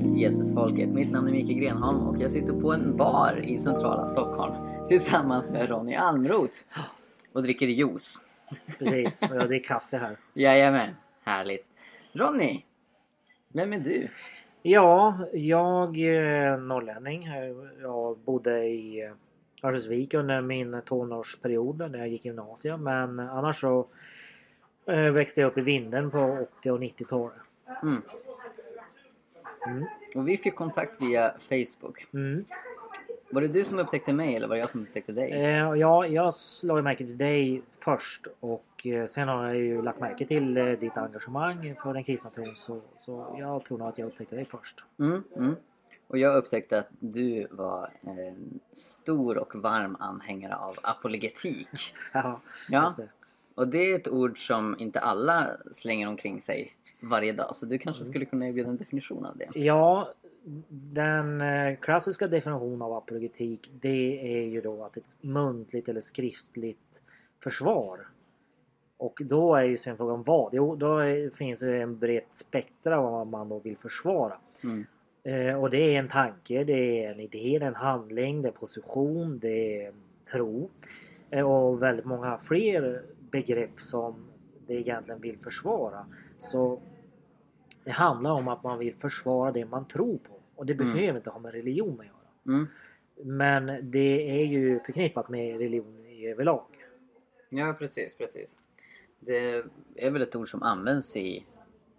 Jesusfolket. Mitt namn är Mikael Grenholm och jag sitter på en bar i centrala Stockholm tillsammans med Ronny Almroth och dricker juice. Precis, och jag dricker kaffe här. Jajamän, härligt. Ronny, vem är du? Ja, jag är norrlänning. Jag bodde i Örnsköldsvik under min tonårsperiod när jag gick gymnasiet. Men annars så eh, växte jag upp i Vindeln på 80 och 90-talet. Mm. Mm. Och vi fick kontakt via Facebook. Mm. Var det du som upptäckte mig eller var det jag som upptäckte dig? Eh, ja, jag la märke till dig först och eh, sen har jag ju lagt märke till eh, ditt engagemang för den kristna tron så, så jag tror nog att jag upptäckte dig först. Mm, mm. Och jag upptäckte att du var en stor och varm anhängare av apologetik. Ja, Ja. det. Och det är ett ord som inte alla slänger omkring sig varje dag. Så du kanske Mm. skulle kunna erbjuda en definition av det? Ja, den eh, klassiska definitionen av apologetik det är ju då att ett muntligt eller skriftligt försvar. Och då är ju sen frågan vad? Jo, då finns det en brett spektra av vad man då vill försvara. Mm. Eh, och det är en tanke, det är en idé, det är en handling, det är position, det är tro. Eh, och väldigt många fler begrepp som det egentligen vill försvara. Så det handlar om att man vill försvara det man tror på. Och det Mm. behöver inte ha med religion att göra. Mm. Men det är ju förknippat med religion i överlag. Ja, precis, precis. Det är väl ett ord som används i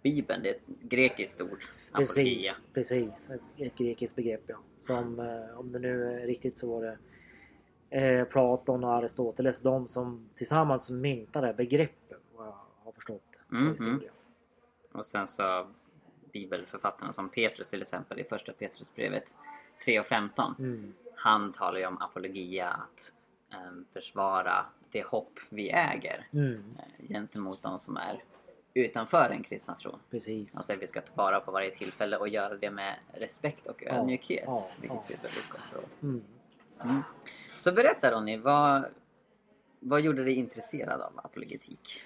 Bibeln. Det är ett grekiskt ord. Apologia. Precis, precis. Ett, ett grekiskt begrepp ja. Som eh, om det nu är riktigt så var det eh, Platon och Aristoteles de som tillsammans myntade begreppet vad jag har förstått av Mm, historien. Och sen så bibelförfattarna som Petrus till exempel i första Petrusbrevet 3 och 15. Mm. Han talar ju om apologia, att em, försvara det hopp vi äger Mm. eh, gentemot de som är utanför den kristna tron. Precis. Han säger att vi ska ta vara på varje tillfälle och göra det med respekt och Ja, ödmjukhet. ja, vilket ja. är ett väldigt gott råd. Mm. Mm. Så berätta Ronny, vad, vad gjorde dig intresserad av apologetik?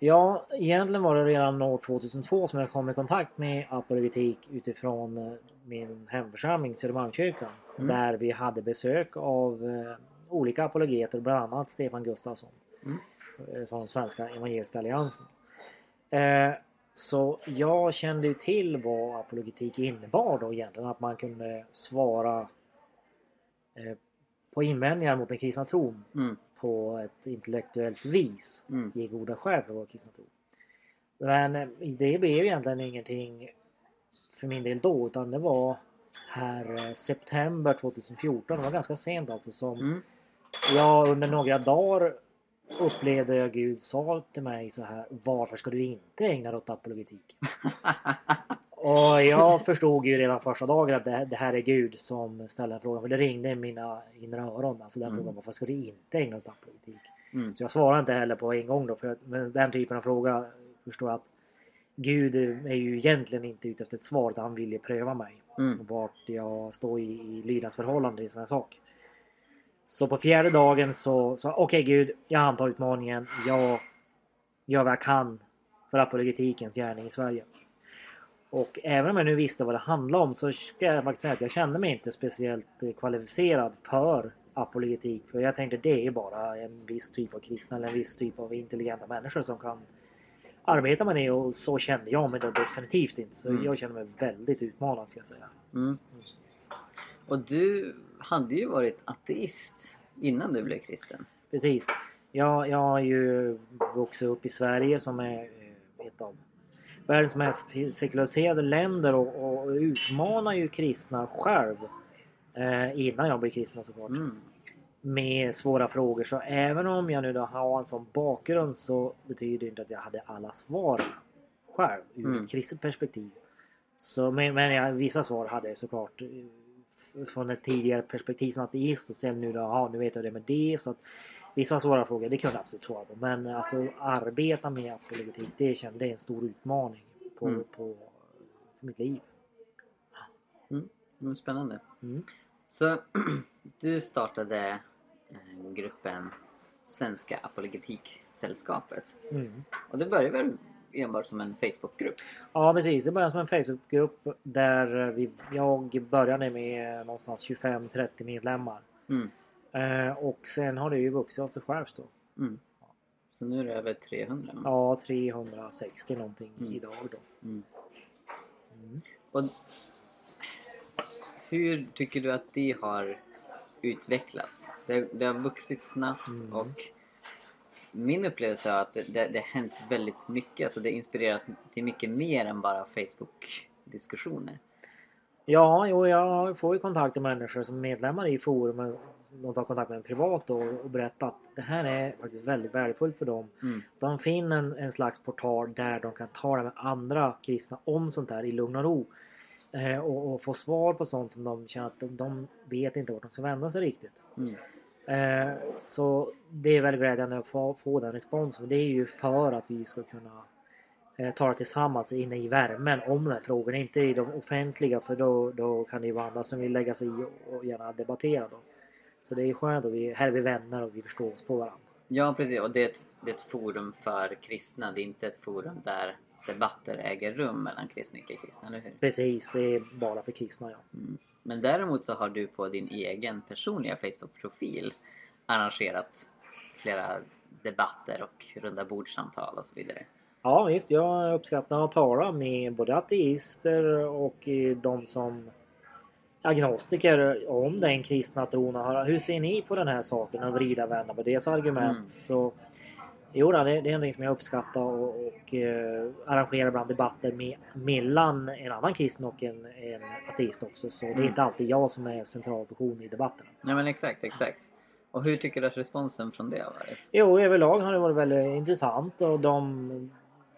Ja, egentligen var det redan år 2002 som jag kom i kontakt med apologetik utifrån eh, min hemförsamling Södermalmskyrkan. Mm. Där vi hade besök av eh, olika apologeter, bland annat Stefan Gustafsson. Mm. eh, Från Svenska Evangeliska Alliansen. Så jag kände ju till vad apologetik innebar då egentligen. Att man kunde svara på invändningar mot den kristna tron Mm. På ett intellektuellt vis Mm. ge goda skäl för vår kristna tro. Men eh, det blev egentligen ingenting för min del då utan det var här eh, september 2014, det var ganska sent alltså som Mm. jag under några dagar upplevde jag Gud sa till mig så här Varför ska du inte ägna dig åt apologetik? Och jag förstod ju redan första dagen att det, det här är Gud som ställer den frågan. För det ringde i mina inre öron. Alltså den Mm. frågan varför ska du inte ägna dig åt apologetik? Mm. Så jag svarar inte heller på en gång då. För men den typen av fråga förstår jag att Gud är ju egentligen inte ute efter ett svar utan han vill ju pröva mig. Mm. Vart jag står i, i lydnadsförhållande i sån här sak. Så på fjärde dagen så sa okej Gud, jag antar utmaningen. Jag gör vad jag kan för apologetikens gärning i Sverige. Och även om jag nu visste vad det handlade om så ska jag faktiskt säga att jag kände mig inte speciellt eh, kvalificerad för apologetik. För jag tänkte det är bara en viss typ av kristna eller en viss typ av intelligenta människor som kan arbeta med det och så kände jag mig då definitivt inte. Så Mm. jag kände mig väldigt utmanad ska jag säga. Mm. Och du hade ju varit ateist innan du blev kristen. Precis. Jag, jag har ju vuxit upp i Sverige som är eh, ett av världens mest sekulariserade länder och, och utmanar ju kristna själv. Eh, innan jag blev kristen såklart. Mm. Med svåra frågor. Så även om jag nu då har en sån bakgrund så betyder det inte att jag hade alla svar själv ur Mm. ett kristet perspektiv. Så, men men jag, vissa svar hade jag såklart eh, från ett tidigare perspektiv som ateist och sen nu då, ja, nu vet jag det med det. Så att vissa svåra frågor, det kunde jag absolut svara på. Men alltså arbeta med apologetik, det kände är en stor utmaning på, Mm. på för mitt liv. Mm, spännande. Mm. Så du startade eh, gruppen Svenska Apologetiksällskapet. Mm. Och det började väl enbart som en Facebookgrupp? Ja precis, det började som en Facebookgrupp där vi, jag började med någonstans 25-30 medlemmar. Mm. Eh, och sen har det ju vuxit av sig självt då. Mm. Så nu är det över 300? va? Ja, 360 någonting Mm. idag då. Mm. Mm. Och hur tycker du att det har utvecklats? Det, det har vuxit snabbt Mm. och min upplevelse är att det, det, det har hänt väldigt mycket. Alltså det har inspirerat till mycket mer än bara Facebook-diskussioner. Ja, jo, jag får ju kontakt med människor som är medlemmar i forumen. De tar kontakt med en privat och, och berättar att det här är faktiskt väldigt värdefullt för dem. Mm. De finner en, en slags portal där de kan tala med andra kristna om sånt här i lugn och ro. Eh, och, och få svar på sånt som de känner att de, de vet inte vart de ska vända sig riktigt. Mm. Eh, så det är väldigt glädjande att få, få den responsen. Det är ju för att vi ska kunna tala tillsammans inne i värmen om den här frågan. Inte i de offentliga för då, då kan det ju vara andra som vill lägga sig i och, och gärna debattera. Då. Så det är skönt att vi här är vi vänner och vi förstår oss på varandra. Ja precis, och det är, ett, det är ett forum för kristna. Det är inte ett forum där debatter äger rum mellan kristna och icke-kristna, eller hur? Precis, det är bara för kristna ja. Mm. Men däremot så har du på din egen personliga Facebook-profil arrangerat flera debatter och runda bordsamtal och så vidare. Ja visst, jag uppskattar att tala med både ateister och eh, de som agnostiker om den kristna tron. Hur ser ni på den här saken? Och vrida och vända på deras argument. Mm. Så Jo, det, det är någonting som jag uppskattar och, och eh, arrangerar ibland debatter med, mellan en annan kristen och en, en ateist också. Så det är Mm. inte alltid jag som är central person i debatterna. Ja men exakt, exakt. Och hur tycker du att responsen från det har varit? Jo, överlag har det varit väldigt intressant och de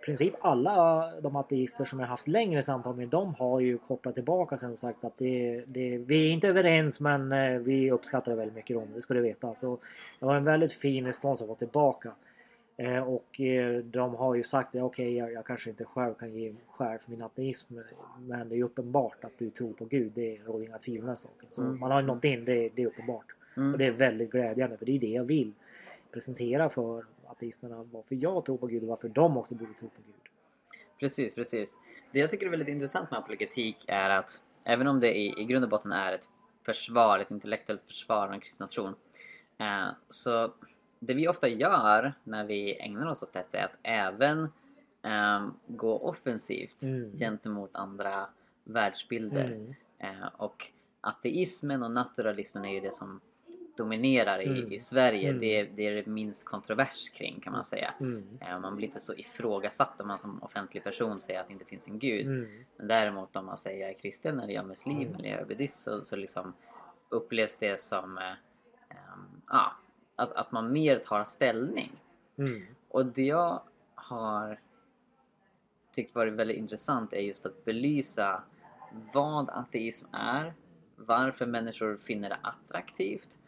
princip alla de ateister som jag haft längre samtal med de har ju kopplat tillbaka sen och sagt att det, det, vi är inte överens men eh, vi uppskattar det väldigt mycket om det ska du veta. Så det var en väldigt fin respons att få tillbaka. Eh, och eh, de har ju sagt att okej jag, jag kanske inte själv kan ge skär för min ateism men det är uppenbart att du tror på Gud. Det råder inga tvivel om den saken. Så Mm. man har ju in, det, det är uppenbart. Mm. Och det är väldigt glädjande för det är det jag vill presentera för ateisterna varför jag tror på Gud och varför de också borde tro på Gud. Precis, precis. Det jag tycker är väldigt intressant med apologetik är att även om det i, i grund och botten är ett försvar, ett intellektuellt försvar av den kristna tron. Eh, så det vi ofta gör när vi ägnar oss åt detta är att även eh, gå offensivt Mm. gentemot andra världsbilder. Mm. Eh, och ateismen och naturalismen är ju det som dominerar i, Mm. i Sverige. Mm. Det, det är det minst kontrovers kring kan man säga. Mm. Eh, Man blir inte så ifrågasatt om man som offentlig person säger att det inte finns en gud. Mm. Men däremot om man säger jag är kristen eller jag är muslim Mm. eller jag är buddhist så, så liksom upplevs det som ehm, ja, att, att man mer tar ställning. Mm. Och det jag har tyckt varit väldigt intressant är just att belysa vad ateism är, varför människor finner det attraktivt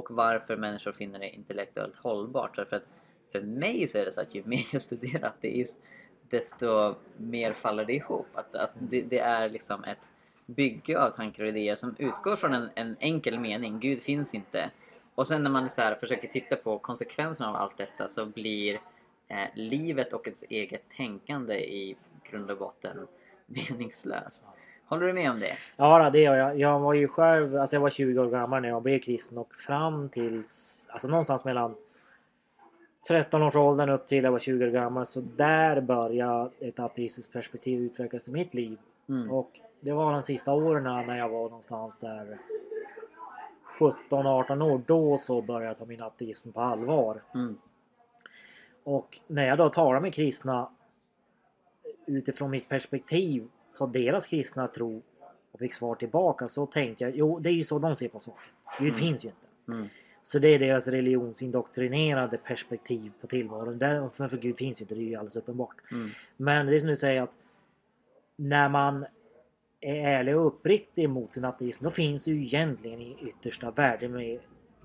och varför människor finner det intellektuellt hållbart. För att för mig så är det så att ju mer jag studerar ateism desto mer faller det ihop. Att, alltså, det, det är liksom ett bygge av tankar och idéer som utgår från en, en enkel mening, Gud finns inte. Och sen när man så här försöker titta på konsekvenserna av allt detta så blir eh, livet och ens eget tänkande i grund och botten meningslöst. Håller du med om det? Ja, det gör jag. Jag var ju själv, alltså jag var 20 år gammal när jag blev kristen och fram tills, alltså någonstans mellan 13 års åldern upp till jag var 20 år gammal. Så där började ett ateistiskt perspektiv utvecklas i mitt liv. Mm. Och det var de sista åren när jag var någonstans där 17-18 år. Då så började jag ta min ateism på allvar. Mm. Och när jag då talar med kristna utifrån mitt perspektiv på deras kristna tro och fick svar tillbaka så tänkte jag, jo det är ju så de ser på saker. Gud Mm. finns ju inte. Mm. Så det är deras religionsindoktrinerade perspektiv på tillvaron. Där, för, för Gud finns ju inte, det är ju alldeles uppenbart. Mm. Men det är som du säger att när man är ärlig och uppriktig mot sin ateism då finns det ju egentligen i yttersta värde med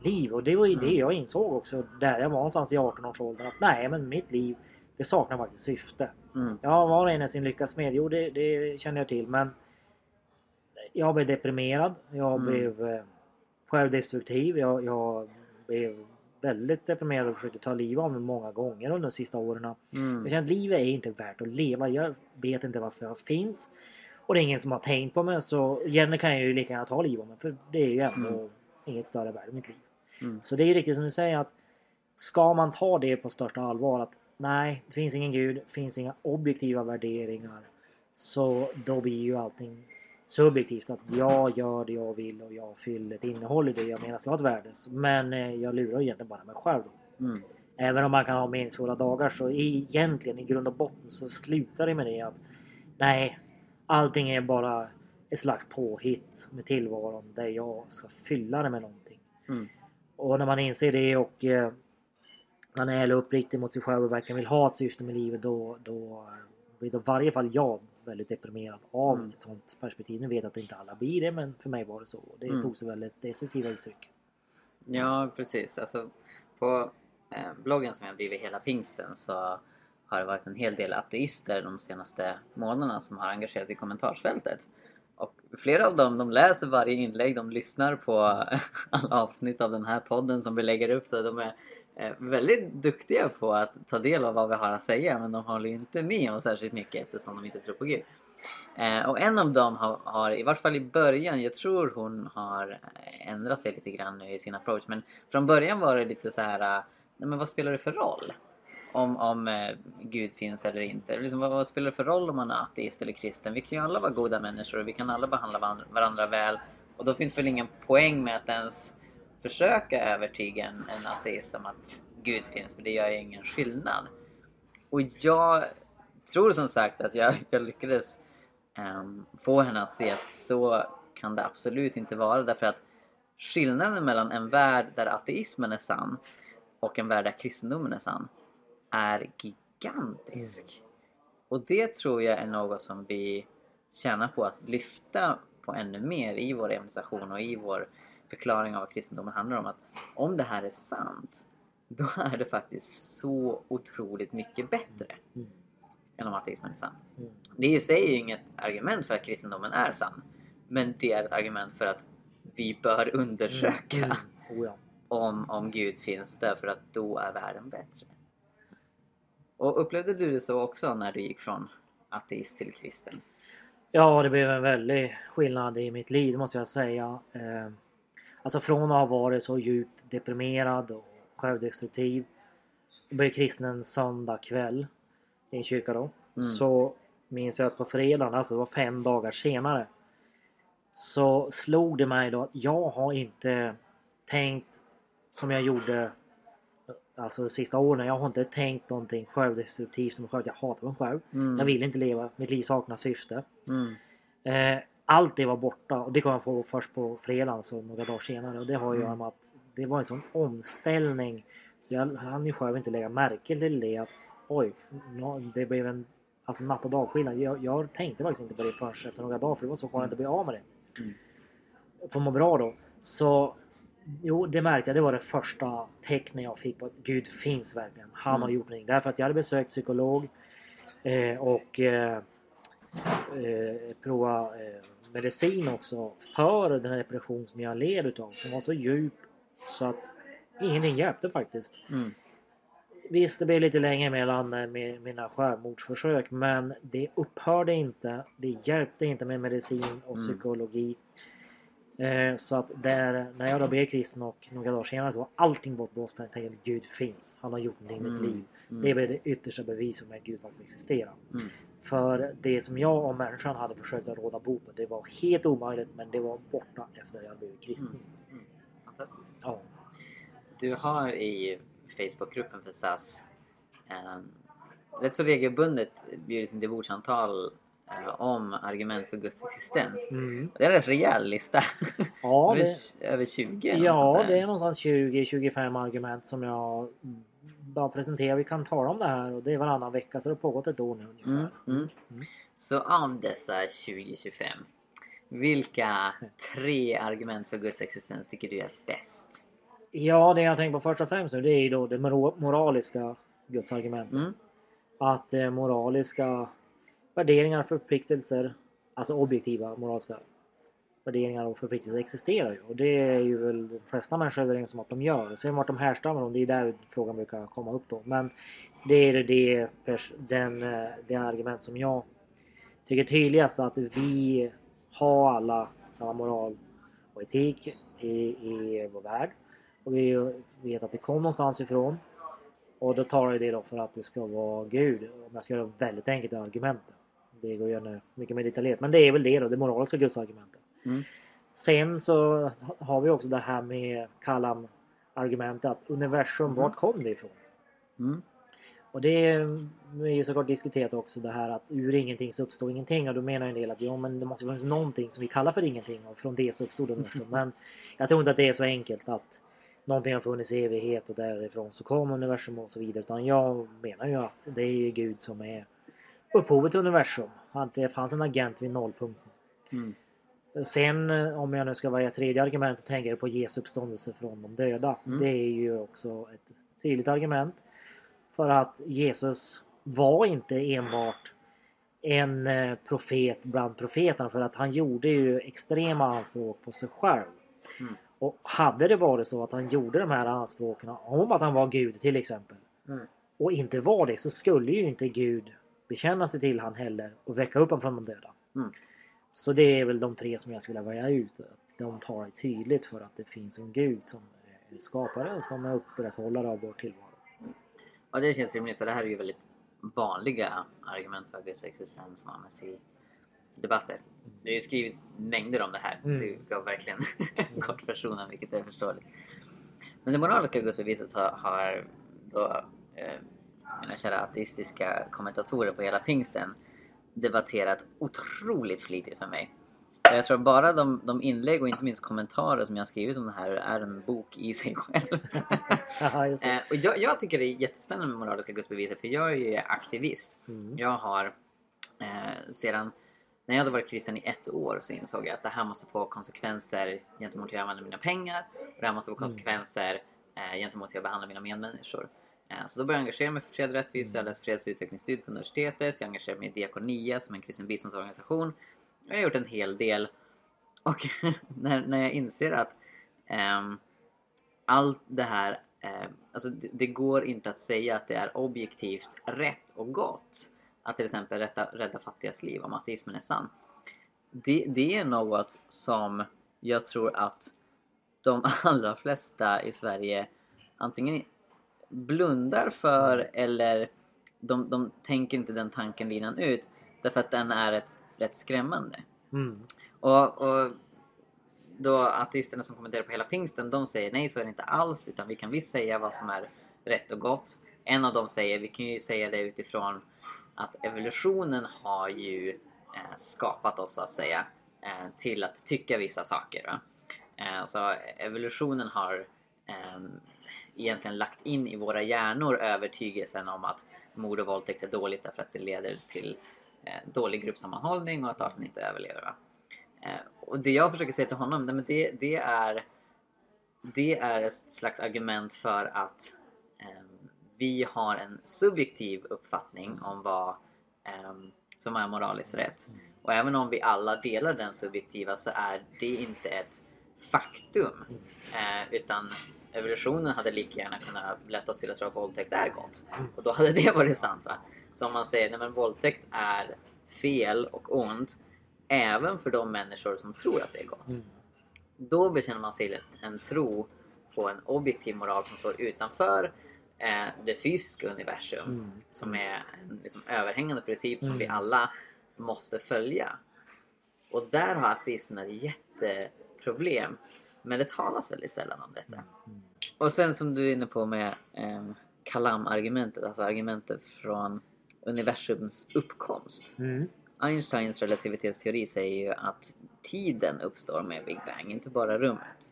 liv. Och det var ju det Mm. jag insåg också där jag var någonstans i 18 års ålder. Att nej men mitt liv det saknar faktiskt syfte. Mm. Ja, var och en är sin lyckas med. Jo, det, det känner jag till. Men jag blev deprimerad. Jag Mm. blev eh, självdestruktiv. Jag, jag blev väldigt deprimerad och försökte ta livet av mig många gånger under de sista åren. Mm. Jag känner att livet är inte värt att leva. Jag vet inte varför jag finns. Och det är ingen som har tänkt på mig så Jenny kan jag ju lika gärna ta livet av mig för det är ju ändå Mm. inget större värde i mitt liv. Mm. Så det är ju riktigt som du säger att ska man ta det på största allvar att nej, det finns ingen gud, det finns inga objektiva värderingar. Så då blir ju allting subjektivt att jag gör det jag vill och jag fyller ett innehåll i det jag menar ska ha ett värde. Men eh, jag lurar egentligen bara mig själv då. Mm. Även om man kan ha meningsfulla dagar så egentligen i grund och botten så slutar det med det att nej, allting är bara ett slags påhitt med tillvaron där jag ska fylla det med någonting. Mm. Och när man inser det och eh, man är uppriktig mot sig själv och verkligen vill ha ett syfte med livet då, då blir i varje fall jag väldigt deprimerad av Mm. ett sånt perspektiv. Nu vet jag att inte alla blir det men för mig var det så. Det Mm. tog sig väldigt destruktiva uttryck. Ja, precis. Alltså, på eh, bloggen som jag driver hela pingsten så har det varit en hel del ateister de senaste månaderna som har engagerat sig i kommentarsfältet. Och flera av dem de läser varje inlägg, de lyssnar på alla avsnitt av den här podden som vi lägger upp så de är Eh, väldigt duktiga på att ta del av vad vi har att säga men de håller ju inte med om särskilt mycket eftersom de inte tror på Gud. Eh, och en av dem har, har, i vart fall i början, jag tror hon har eh, ändrat sig lite grann nu i sin approach. Men från början var det lite så här, eh, nej men vad spelar det för roll? Om, om eh, Gud finns eller inte. Liksom, vad, vad spelar det för roll om man är ateist eller kristen? Vi kan ju alla vara goda människor och vi kan alla behandla varandra, varandra väl. Och då finns väl ingen poäng med att ens försöka övertyga en, en ateist om att Gud finns, för det gör ju ingen skillnad. Och jag tror som sagt att jag, jag lyckades ehm, få henne att se att så kan det absolut inte vara därför att skillnaden mellan en värld där ateismen är sann och en värld där kristendomen är sann är gigantisk. Och det tror jag är något som vi tjänar på att lyfta på ännu mer i vår evangelisation och i vår förklaring av vad kristendomen handlar om. Att om det här är sant, då är det faktiskt så otroligt mycket bättre Mm. än om ateismen är sann. Mm. Det i sig är ju inget argument för att kristendomen är sann. Men det är ett argument för att vi bör undersöka Mm. Oh, ja. om, om Gud finns därför att då är världen bättre. Och upplevde du det så också när du gick från ateist till kristen? Ja, det blev en väldig skillnad i mitt liv måste jag säga. Alltså från att ha varit så djupt deprimerad och självdestruktiv. Jag blev kristen en söndag kväll i en kyrka då. Mm. Så minns jag att på fredagen, alltså det var fem dagar senare. Så slog det mig då att jag har inte tänkt som jag gjorde Alltså de sista åren. Jag har inte tänkt någonting självdestruktivt om mig själv. Jag hatar mig själv. Mm. Jag vill inte leva. Mitt liv saknar syfte. Mm. Eh, allt det var borta och det kom jag på först på fredagen, så några dagar senare. Och det har ju att göra med att det var en sån omställning. Så jag hann ju själv inte lägga märke till det att oj, det blev en alltså natt och dagskillnad. Jag, jag tänkte faktiskt inte på det förrän efter några dagar för det var så skönt att bli av med det. Mm. Få må bra då. Så jo, det märkte jag. Det var det första tecknet jag fick på att Gud finns verkligen. Han har Mm. gjort någonting. Därför att jag hade besökt psykolog eh, och eh, eh, prova eh, medicin också för den här depression som jag led utav som var så djup så att ingenting hjälpte faktiskt. Mm. Visst, det blev lite längre mellan eh, med mina självmordsförsök men det upphörde inte. Det hjälpte inte med medicin och Mm. psykologi. Eh, så att där, när jag då blev kristen och några dagar senare så var allting bortblåst. Men jag tänkte att Gud finns. Han har gjort någonting i mitt Mm. liv. Mm. Det blev det yttersta beviset på att Gud faktiskt existerar. Mm. För det som jag och människan hade försökt att råda bot på, det var helt omöjligt men det var borta efter att jag blivit kristen. Mm. Fantastiskt. Ja. Du har i Facebookgruppen för SAS eh, rätt så regelbundet bjudit in till bordssamtal eh, om argument för Guds existens. Mm. Det är en rätt rejäl lista. Ja, över, det, över 20 eller något ja, det är någonstans 20-25 argument som jag bara presenterar. Vi kan tala om det här och det är varannan vecka så det har pågått ett år nu ungefär. Mm, mm. Mm. Så av dessa 20-25, vilka tre argument för Guds existens tycker du är bäst? Ja, det jag tänker på först och främst nu det är ju då det moraliska gudsargumentet. Mm. Att eh, moraliska värderingar förpliktelser, alltså objektiva moraliska värderingar och förpliktelser existerar ju. Och det är ju väl de flesta människor överens om att de gör. Sen vart de härstammar om, det är där frågan brukar komma upp då. Men det är det, den, det argument som jag tycker är tydligast att vi har alla samma moral och etik i, i vår värld. Och vi vet att det kom någonstans ifrån. Och då talar ju det då för att det ska vara Gud. Om jag ska göra väldigt enkelt argumentet. Det går ju mycket mer detaljerat. Men det är väl det då, det moraliska gudsargumentet. Mm. Sen så har vi också det här med Kalam argumentet att universum, mm. vart kom det ifrån? Mm. Och det är ju såklart diskuterat också det här att ur ingenting så uppstår ingenting och då menar en del att ja men det måste finnas någonting som vi kallar för ingenting och från det så uppstod universum. men jag tror inte att det är så enkelt att någonting har funnits i evighet och därifrån så kom universum och så vidare. Utan jag menar ju att det är Gud som är upphovet till universum. Att det fanns en agent vid nollpunkten. Mm. Sen om jag nu ska välja tredje argument så tänker jag på Jesu uppståndelse från de döda. Mm. Det är ju också ett tydligt argument. För att Jesus var inte enbart en eh, profet bland profeterna för att han gjorde ju extrema anspråk på sig själv. Mm. Och hade det varit så att han gjorde de här anspråken om att han var Gud till exempel mm. och inte var det så skulle ju inte Gud bekänna sig till han heller och väcka upp honom från de döda. Mm. Så det är väl de tre som jag skulle välja ut. De talar tydligt för att det finns en Gud som är skapare och som är upprätthållare av vår tillvaro. Ja det känns rimligt för det här är ju väldigt vanliga argument för Guds existens som används i debatter. Det har skrivits mängder om det här. Mm. Du gav verkligen en kort version vilket är förståeligt. Men det moraliska gudsbeviset har, har då eh, mina kära ateistiska kommentatorer på hela pingsten debatterat otroligt flitigt för mig. Jag tror bara de, de inlägg och inte minst kommentarer som jag skrivit om det här är en bok i sig själv. Aha, eh, och jag, jag, tycker det är jättespännande med moraliska gudsbeviset för jag är ju aktivist. Mm. Jag har eh, sedan när jag hade varit kristen i ett år så insåg jag att det här måste få konsekvenser gentemot hur jag använder mina pengar och det här måste få mm. konsekvenser eh, gentemot hur jag behandlar mina medmänniskor. Eh, så då började jag engagera mig för fred och rättvisa, jag läste freds och utvecklingsstudier på universitetet, jag engagerade mig i Diakonia som är en kristen biståndsorganisation. Jag har gjort en hel del och när, när jag inser att eh, allt det här, eh, alltså det, det, går inte att säga att det är objektivt rätt och gott att till exempel rädda, rädda fattigas liv, om ateismen är sann. Det, det är något som jag tror att de allra flesta i Sverige antingen blundar för eller de, de tänker inte den tanken linan ut därför att den är ett, rätt skrämmande. Mm. Och, och då ateisterna som kommenterar på hela pingsten de säger nej så är det inte alls utan vi kan visst säga vad som är rätt och gott. En av dem säger vi kan ju säga det utifrån att evolutionen har ju eh, skapat oss så att säga eh, till att tycka vissa saker. Eh, så evolutionen har ehm, egentligen lagt in i våra hjärnor övertygelsen om att mord och våldtäkt är dåligt därför att det leder till eh, dålig gruppsammanhållning och att arten inte överlever. Va? Eh, och det jag försöker säga till honom, det, det, är, det är ett slags argument för att eh, vi har en subjektiv uppfattning om vad ehm, som är moraliskt rätt. Och även om vi alla delar den subjektiva så är det inte ett faktum. Eh, utan evolutionen hade lika gärna kunnat lätta oss till att tro att våldtäkt är gott. Och då hade det varit sant. Va? Så om man säger att våldtäkt är fel och ont även för de människor som tror att det är gott. Då bekänner man sig en tro på en objektiv moral som står utanför eh, det fysiska universum mm. som är en liksom, överhängande princip som mm. vi alla måste följa. Och där har ateisterna ett jätteproblem. Men det talas väldigt sällan om detta. Mm. Och sen som du är inne på med eh, Kalam-argumentet, alltså argumentet från universums uppkomst. Mm. Einsteins relativitetsteori säger ju att tiden uppstår med Big Bang, inte bara rummet.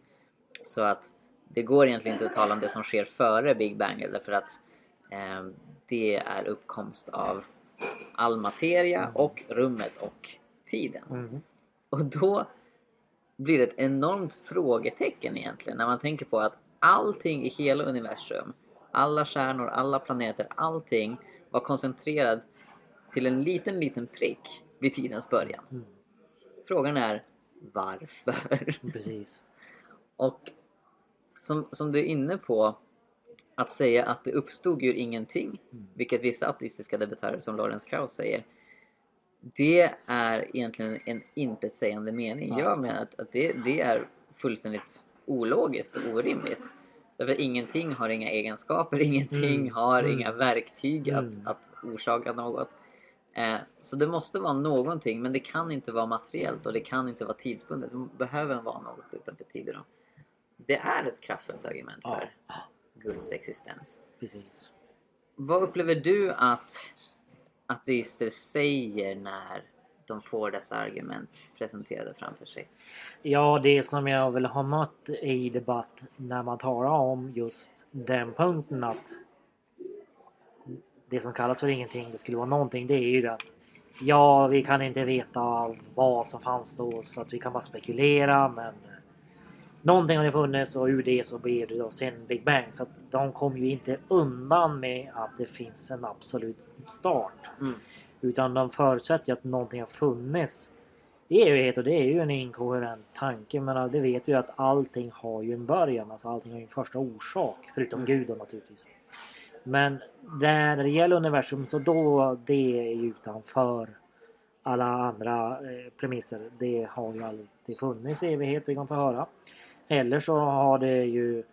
Så att det går egentligen inte att tala om det som sker före Big Bang därför att eh, det är uppkomst av all materia och rummet och tiden. Mm. Och då blir det ett enormt frågetecken egentligen när man tänker på att allting i hela universum, alla stjärnor, alla planeter, allting var koncentrerat till en liten, liten prick vid tidens början. Mm. Frågan är, varför? Precis. Och som, som du är inne på, att säga att det uppstod ur ingenting, Mm. vilket vissa ateistiska debattörer som Lawrence Krauss säger, det är egentligen en intetsägande mening. Ja. Jag menar att, att det, det är fullständigt ologiskt och orimligt. Därför ingenting har inga egenskaper, ingenting Mm. har Mm. inga verktyg Mm. att, att orsaka något. Eh, så det måste vara någonting, men det kan inte vara materiellt och det kan inte vara tidsbundet. Det behöver vara något utanför tiden. Det är ett kraftfullt argument Ja. för Guds existens. Precis. Vad upplever du att ateister säger när de får dessa argument presenterade framför sig? Ja, det som jag väl har mött i debatt när man talar om just den punkten att det som kallas för ingenting, det skulle vara någonting, det är ju det att ja, vi kan inte veta vad som fanns då så att vi kan bara spekulera men någonting har det funnits och ur det så blir det då sen Big Bang så att de kommer ju inte undan med att det finns en absolut start. Mm. Utan de förutsätter ju att någonting har funnits i evighet och det är ju en inkoherent tanke. Men det vet vi ju att allting har ju en början. Alltså allting har ju en första orsak. Förutom Mm. Gud då naturligtvis. Men när det gäller universum så då det är ju utanför alla andra eh, premisser. Det har ju alltid funnits i evighet vi kan få höra. Eller så har det ju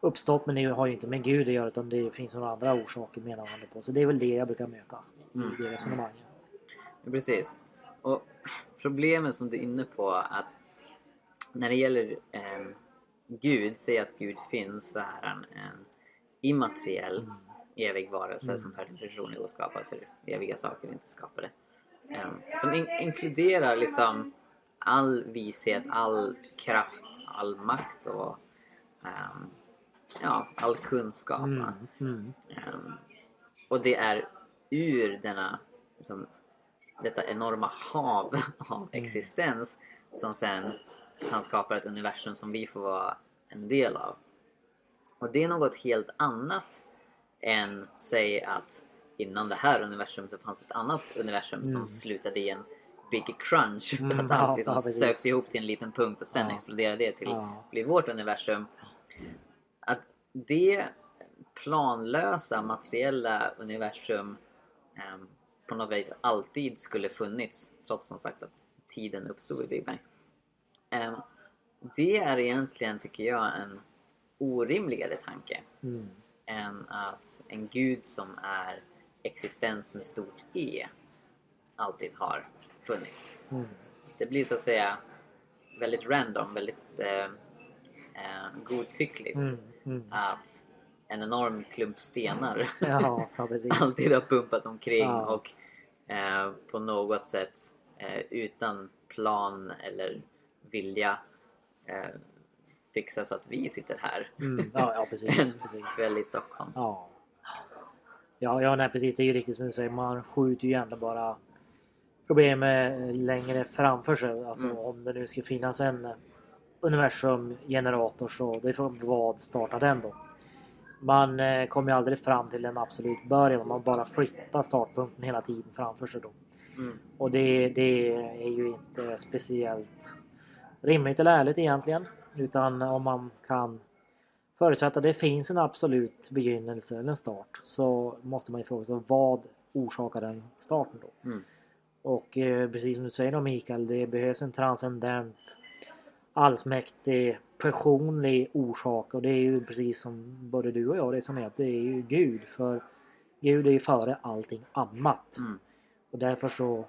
uppstått men det har ju inte med Gud att göra utan det finns några andra orsaker menar det på. Så det är väl det jag brukar möta Mm. i resonemanget. Ja, precis. Och problemet som du är inne på att när det gäller eh, Gud, säg att Gud finns så är han en immateriell Mm. evig varelse Mm. som per definition är skapad för eviga saker, inte skapade. Eh, som in- inkluderar liksom all vishet, all kraft, all makt och ehm, ja, all kunskap. Mm, mm, Ehm, och det är ur denna, liksom, detta enorma hav av Mm. existens som sen han skapar ett universum som vi får vara en del av. Och det är något helt annat än säg att innan det här universum så fanns ett annat universum som Mm. slutade i en big crunch för Mm, att allt liksom ja, söks ihop till en liten punkt och sen Ja. exploderade det till Ja. bli vårt universum. Att det planlösa materiella universum ehm, på något vis alltid skulle funnits trots som sagt att tiden uppstod i Big Bang. Ehm, det är egentligen, tycker jag, en orimligare tanke Mm. än att en gud som är existens med stort E alltid har funnits. Mm. Det blir så att säga väldigt random, väldigt eh, eh, godtyckligt Mm. Mm. att en enorm klump stenar Ja, ja, alltid har pumpat omkring Ja. och eh, på något sätt eh, utan plan eller vilja eh, fixar så att vi sitter här Mm. Ja, ja, precis. en precis. kväll i Stockholm. Ja. Ja, ja nej, precis. Det är ju riktigt som du säger. Man skjuter ju ändå bara problemet längre framför sig. Alltså Mm. om det nu ska finnas en universumgenerator så det är för vad startar den då? Man eh, kommer ju aldrig fram till en absolut början. Man bara flyttar startpunkten hela tiden framför sig då. Mm. Och det, det är ju inte speciellt rimligt eller ärligt egentligen. Utan om man kan förutsätta att det finns en absolut begynnelse eller en start så måste man ju fråga sig vad orsakar den starten då? Mm. Och eh, precis som du säger då Mikael, det behövs en transcendent allsmäktig personlig orsak och det är ju precis som både du och jag resonerar att det är ju Gud. För Gud är ju före allting annat. Mm. Och därför så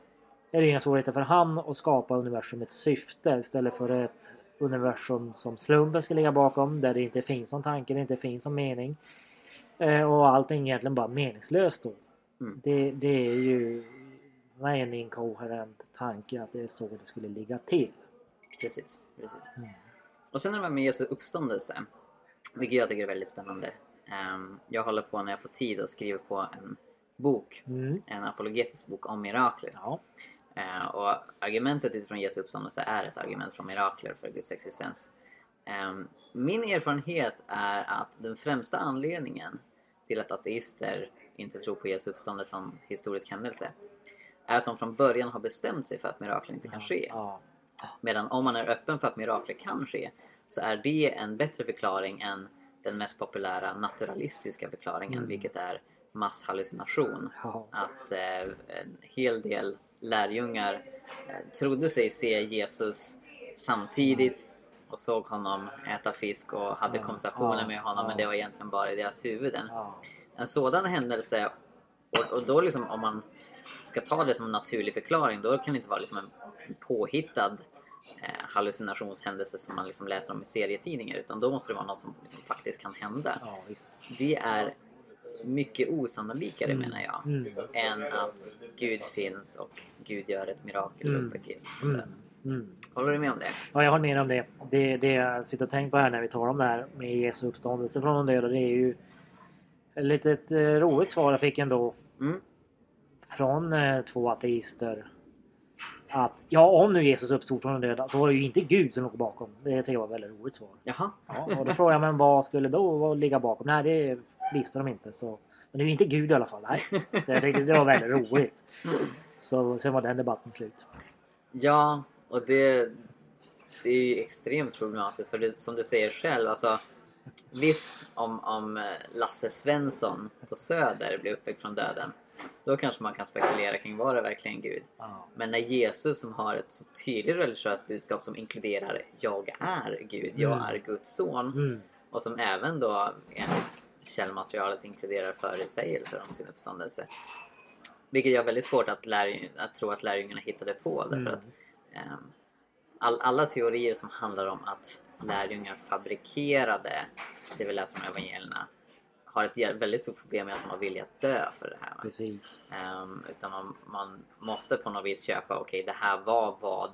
är det inga svårigheter för han att skapa universum ett syfte istället för ett universum som slumpen ska ligga bakom där det inte finns någon tanke, det inte finns någon mening. Eh, och allting egentligen bara meningslöst då. Mm. Det, det är ju för mig en inkoherent tanke att det är så det skulle ligga till. Precis, precis. Mm. Och sen är det med Jesu uppståndelse, vilket jag tycker är väldigt spännande. Ehm, jag håller på när jag får tid att skriva på en bok, Mm. en apologetisk bok om mirakler. Ja. Eh, och argumentet utifrån Jesu uppståndelse är ett argument från mirakler för Guds existens. Ehm, min erfarenhet är att den främsta anledningen till att ateister inte tror på Jesu uppståndelse som historisk händelse är att de från början har bestämt sig för att mirakler inte kan ske. Ja. Medan om man är öppen för att mirakler kan ske så är det en bättre förklaring än den mest populära naturalistiska förklaringen Mm. vilket är masshallucination. Ja. Att eh, en hel del lärjungar eh, trodde sig se Jesus samtidigt och såg honom äta fisk och hade Ja, konversationer ja, med honom men det var egentligen bara i deras huvuden. En sådan händelse och, och då liksom om man ska ta det som en naturlig förklaring då kan det inte vara liksom en påhittad eh, hallucinationshändelse som man liksom läser om i serietidningar utan då måste det vara något som liksom faktiskt kan hända. ja. Det är mycket osannolikare Mm. menar jag Mm. än att Gud finns och Gud gör ett mirakel och Mm. uppväcker Jesus. Mm. Mm. Håller du med om det? Ja, jag håller med om det. det. Det jag sitter och tänker på här när vi talar om det här med Jesu uppståndelse från de döda. Det är ju ett litet eh, roligt svar jag fick ändå Mm. från eh, två ateister. Att ja, om nu Jesus uppstod från de döda så var det ju inte Gud som låg bakom. Det tycker jag var ett väldigt roligt svar. Jaha. Ja, och då frågar jag men vad skulle då ligga bakom? Nej, det visste de inte. Så. Men det är ju inte Gud i alla fall. Nej. Så jag tyckte det var väldigt roligt. Så sen var den debatten slut. Ja, och det, det är ju extremt problematiskt för det, som du säger själv, alltså Visst, om, om eh, Lasse Svensson på Söder blir uppväckt från döden då kanske man kan spekulera kring var det verkligen Gud? Ja. Men när Jesus som har ett så tydligt religiöst budskap som inkluderar Jag är Gud, jag Mm. är Guds son Mm. och som även då enligt källmaterialet inkluderar förutsägelser om sin uppståndelse. Vilket gör väldigt svårt att, lär, att tro att lärjungarna hittade på därför Mm. att ehm, all, alla teorier som handlar om att lärjungar fabrikerade det vi läser om evangelierna har ett väldigt stort problem med att har vilja att dö för det här. Precis. Ehm, utan man, man måste på något vis köpa, okej det här var vad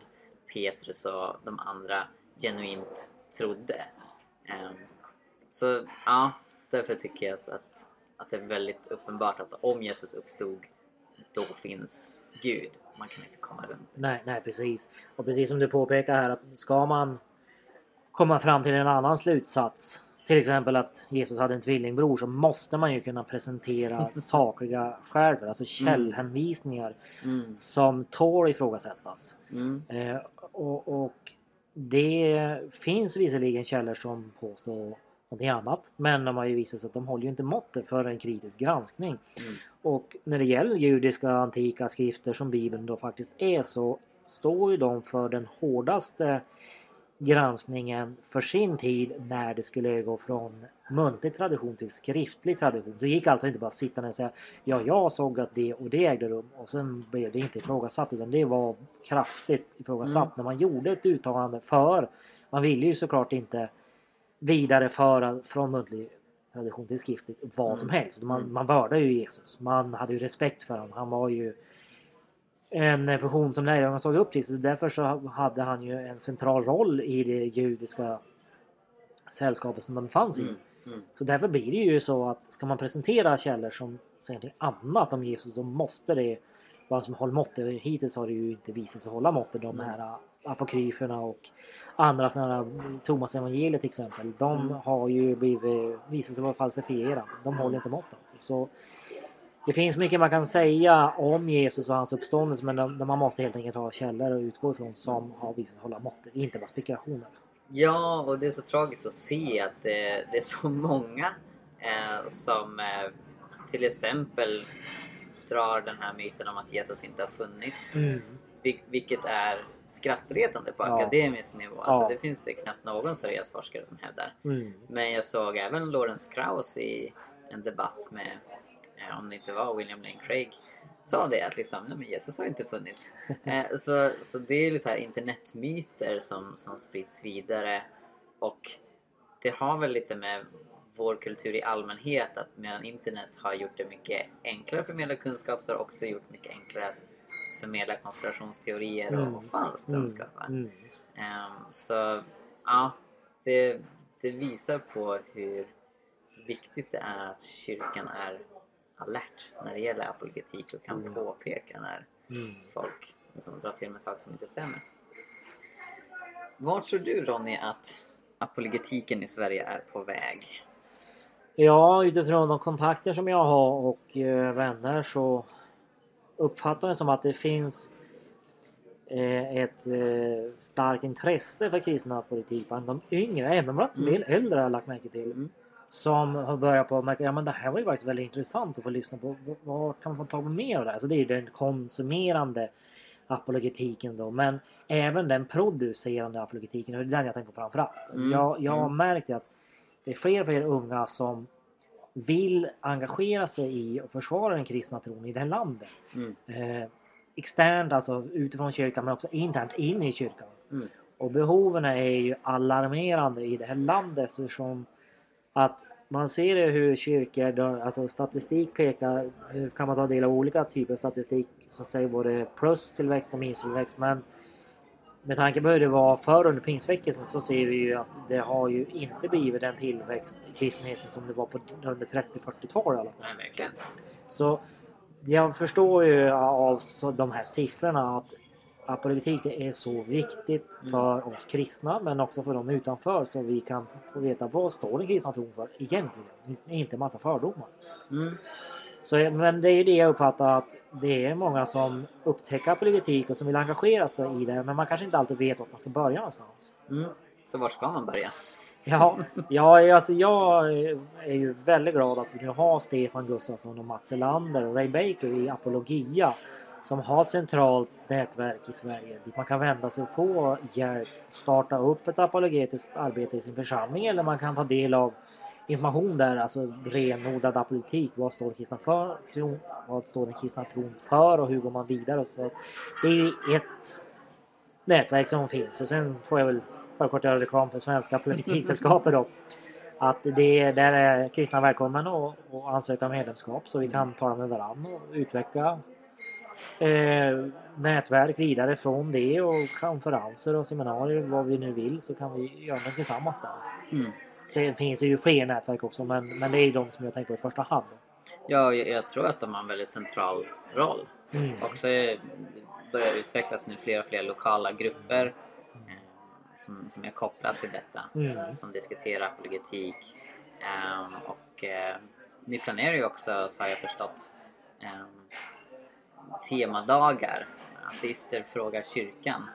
Petrus och de andra genuint trodde. Ehm, så ja, därför tycker jag att, att det är väldigt uppenbart att om Jesus uppstod, då finns Gud. Man kan inte komma runt det. Nej, nej precis. Och precis som du påpekar här att ska man komma fram till en annan slutsats till exempel att Jesus hade en tvillingbror så måste man ju kunna presentera sakliga skäl för alltså källhänvisningar Mm, som tål ifrågasättas. mm, Eh, och, och det finns visserligen källor som påstår någonting annat men de har ju visat sig att de håller ju inte måttet för en kritisk granskning. mm, Och när det gäller judiska antika skrifter som Bibeln då faktiskt är så står ju de för den hårdaste granskningen för sin tid när det skulle gå från muntlig tradition till skriftlig tradition. Så det gick alltså inte bara att sitta ner och säga ja, jag såg att det och det ägde rum och sen blev det inte ifrågasatt utan det var kraftigt ifrågasatt Mm. när man gjorde ett uttalande för man ville ju såklart inte vidareföra från muntlig tradition till skriftligt vad som Mm. helst. Man, Mm. man vördade ju Jesus. Man hade ju respekt för honom. Han var ju en person som lärjungarna såg upp till. Så därför så hade han ju en central roll i det judiska sällskapet som de fanns i. mm, mm. Så därför blir det ju så att ska man presentera källor som säger något annat om Jesus då måste det vara som håller måttet. Hittills har det ju inte visat sig hålla måttet de Mm. här apokryferna och andra sådana Thomas evangeliet till exempel. De Mm. har ju blivit visat sig vara falsifierade. De Mm. håller inte måttet. Alltså. Så det finns mycket man kan säga om Jesus och hans uppståndelse men de, de man måste helt enkelt ha källor att utgå ifrån som har visat sig hålla måttet. Inte bara spekulationer. Ja, och det är så tragiskt att se att det, det är så många eh, som eh, till exempel drar den här myten om att Jesus inte har funnits. Mm. Vil- vilket är skrattretande på Ja. akademisk nivå. Alltså, Ja. Det finns det knappt någon seriös forskare som hävdar. Mm. Men jag såg även Lawrence Krauss i en debatt med, eh, om det inte var William Lane Craig, sa det att liksom, nej men Jesus har inte funnits. Eh, så, så det är ju så här internetmyter som, som sprids vidare och det har väl lite med vår kultur i allmänhet att medan internet har gjort det mycket enklare att förmedla kunskap så har det också gjort mycket enklare att förmedla konspirationsteorier och, Mm. och falsk Mm. kunskap. Mm. Ehm, så ja, det, det visar på hur viktigt det är att kyrkan är alert när det gäller apologetik och kan Mm. påpeka när Mm. folk liksom drar till med saker som inte stämmer. Vart tror du Ronny att apologetiken i Sverige är på väg? Ja, utifrån de kontakter som jag har och eh, vänner så uppfattar jag som att det finns eh, ett eh, starkt intresse för kristna politik bland de yngre, även bland en Mm. del äldre har jag lagt märke till. Mm. Som har börjat på att märka, ja men det här var ju faktiskt väldigt intressant att få lyssna på. Vad kan man få tag på mer av det här? Så det är ju den konsumerande apologetiken då. Men även den producerande apologetiken, och det är den jag tänker på framförallt. Mm, Jag, jag har mm. märkt att det är fler och fler unga som vill engagera sig i och försvara den kristna tron i det här landet. Mm. Eh, externt, alltså utifrån kyrkan, men också internt in i kyrkan. Mm. Och behoven är ju alarmerande i det här landet eftersom att man ser ju hur kyrkor, alltså statistik pekar, nu kan man ta del av olika typer av statistik som säger både plus-tillväxt och minustillväxt men med tanke på hur det var förr under pingstväckelsen så ser vi ju att det har ju inte blivit den tillväxt i kristenheten som det var på, under 30-40-talet i alla fall. Nej, verkligen. Så jag förstår ju av så de här siffrorna att apologetik det är så viktigt Mm. för oss kristna men också för dem utanför så vi kan få veta vad står den kristna tron för egentligen. Inte en massa fördomar. Mm. Så, men det är ju det jag uppfattar att det är många som upptäcker apologetik och som vill engagera sig i det men man kanske inte alltid vet vart man ska börja någonstans. Mm. Så var ska man börja? Ja, ja alltså jag är ju väldigt glad att vi nu har Stefan Gustafsson och Mats Elander och Ray Baker i Apologia som har ett centralt nätverk i Sverige dit man kan vända sig och få hjälp starta upp ett apologetiskt arbete i sin församling eller man kan ta del av information där, alltså renodlad apologetik. Vad står den kristna för? tron? Vad står den kristna tron för och hur går man vidare? Så det är ett nätverk som finns och sen får jag väl självklart göra reklam för Svenska apologetiksällskapet då. Att det, där är kristna välkomna och, och ansöka om medlemskap så vi kan tala med varandra och utveckla eh, nätverk vidare från det och konferenser och seminarier vad vi nu vill så kan vi göra det tillsammans där. Mm. Sen finns det ju fler nätverk också men, men det är ju de som jag tänker på i första hand. Ja, jag, jag tror att de har en väldigt central roll. Mm. Också eh, det börjar utvecklas nu fler och fler lokala grupper eh, som, som är kopplade till detta. Mm. Som diskuterar apologetik. Ehm, och eh, ni planerar ju också, så har jag förstått, ehm, temadagar. Ateister frågar kyrkan.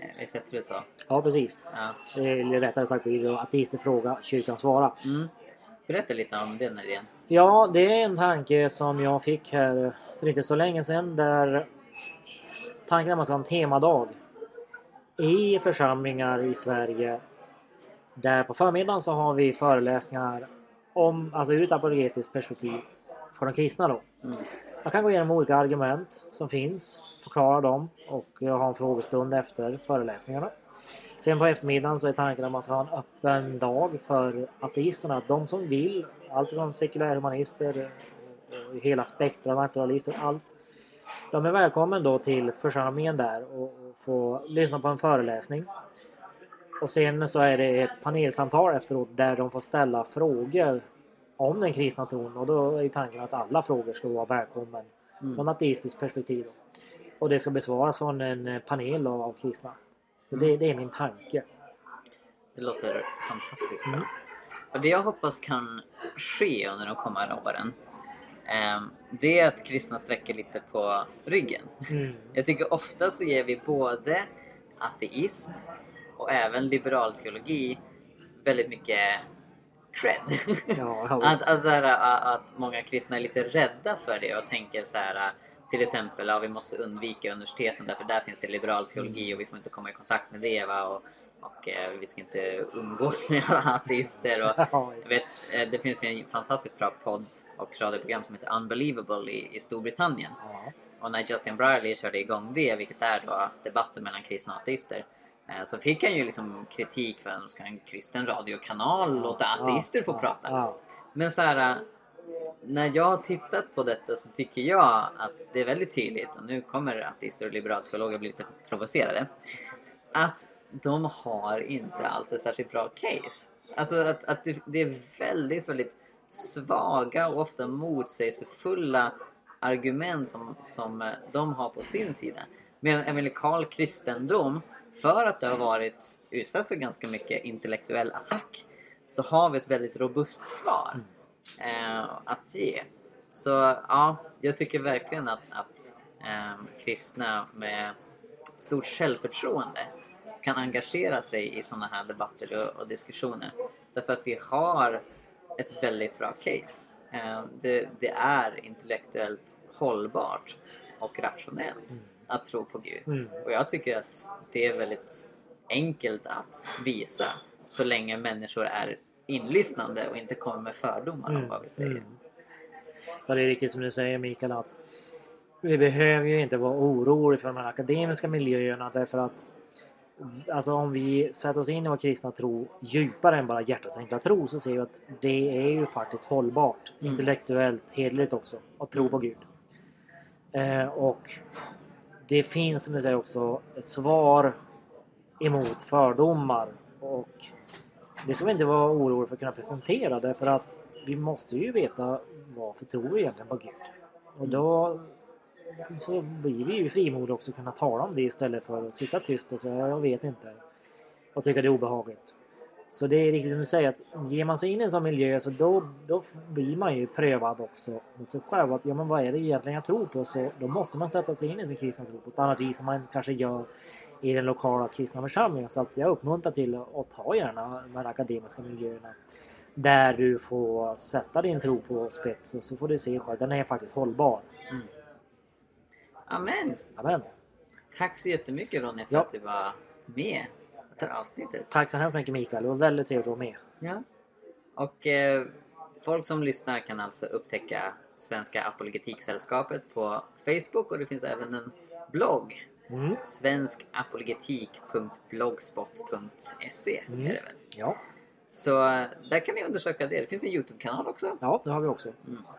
Eh, Visst heter det så? Ja precis. Ja. Eller rättare sagt blir det ateister fråga, kyrkan svara. Mm. Berätta lite om den idén. Ja, det är en tanke som jag fick här för inte så länge sedan där tanken är att man ska ha en temadag i församlingar i Sverige där på förmiddagen så har vi föreläsningar om, alltså ur ett apologetiskt perspektiv för de kristna då. Mm. Man kan gå igenom olika argument som finns, förklara dem och ha en frågestund efter föreläsningarna. Sen på eftermiddagen så är tanken att man ska ha en öppen dag för ateisterna. De som vill, allt från sekulärhumanister eh, eh, hela spektrat, naturalister, allt. De är välkomna då till församlingen där och och få lyssna på en föreläsning. Och sen så är det ett panelsamtal efteråt där de får ställa frågor om den kristna tron och då är ju tanken att alla frågor ska vara välkommen från Mm. ateistiskt perspektiv. Då. Och det ska besvaras från en eh, panel av, av kristna. Så det, det är min tanke. Det låter fantastiskt bra. Mm. Och det jag hoppas kan ske under de kommande åren ehm, det är att kristna sträcker lite på ryggen. Mm. Jag tycker ofta så ger vi både ateism och även liberal teologi väldigt mycket cred. Ja, ja, att, att, så här, att, många kristna är lite rädda för det och tänker så här till exempel att vi måste undvika universiteten därför där finns det liberal teologi och vi får inte komma i kontakt med det va? och, och eh, vi ska inte umgås med ateister och Ja, vet, eh, det finns en fantastiskt bra podd och radioprogram som heter Unbelievable i, i Storbritannien. Ja. Och när Justin Brierley körde igång det, vilket är då debatten mellan kristna och ateister, så fick han ju liksom kritik för att ska en kristen radiokanal låta ateister få prata. Men så här, äh, när jag har tittat på detta så tycker jag att det är väldigt tydligt, och nu kommer ateister och liberalteologer bli lite provocerade, att de har inte alltid särskilt bra case. Alltså att, att det, det är väldigt, väldigt svaga och ofta motsägelsefulla argument som, som eh, de har på sin sida. Medan evangelikal kristendom, för att det har varit utsatt för ganska mycket intellektuell attack, så har vi ett väldigt robust svar eh, att ge. Så ja, jag tycker verkligen att, att eh, kristna med stort självförtroende kan engagera sig i sådana här debatter och, och diskussioner. Därför att vi har ett väldigt bra case. Eh, det, det är intellektuellt hållbart och rationellt Mm. Att tro på Gud. Mm. Och jag tycker att det är väldigt enkelt att visa så länge människor är inlyssnande och inte kommer med fördomar om vad vi säger. Mm. Ja, det är riktigt som du säger Mikael att vi behöver ju inte vara oroliga för de här akademiska miljöerna därför att Alltså om vi sätter oss in i vår kristna tro djupare än bara hjärtats enkla tro så ser vi att det är ju faktiskt hållbart. Mm. Intellektuellt, hederligt också. Att tro Mm. på Gud. Eh, och det finns som du säger också ett svar emot fördomar. Och det ska vi inte vara oroliga för att kunna presentera därför att vi måste ju veta varför tror vi egentligen på Gud. Och då så blir vi ju frimodiga också att kunna tala om det istället för att sitta tyst och säga jag vet inte. Och tycka det är obehagligt. Så det är riktigt som du säger att ger man sig in i en sån miljö så då, då blir man ju prövad också mot sig själv. Att ja men vad är det egentligen jag tror på? Så då måste man sätta sig in i sin kristna tro på ett annat vis som man kanske gör i den lokala kristna församlingen. Så att jag uppmuntrar till att ta gärna de här akademiska miljöerna. Där du får sätta din tro på spets och så får du se själv. Den är faktiskt hållbar. Amen! Amen. Tack så jättemycket Ronny för Ja. att du var med det här avsnittet. Tack så hemskt mycket Mikael. Det var väldigt trevligt att vara med. Ja. Och eh, folk som lyssnar kan alltså upptäcka Svenska Apologetiksällskapet på Facebook och det finns även en blogg. Mm. svenskapologetik.blogspot.se Mm. är det väl. Ja. Så eh, där kan ni undersöka det. Det finns en Youtube-kanal också. ja, det har vi också. Mm. Och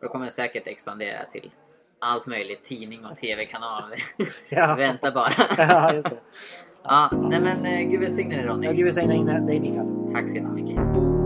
då kommer det säkert expandera till allt möjligt. Tidning och TV-kanal. Ja, Vänta bara. ja just det. Ja, nej men eh, Gud välsigne dig Ronny. Ja, Gud välsigne dig Mikael. Tack så jättemycket.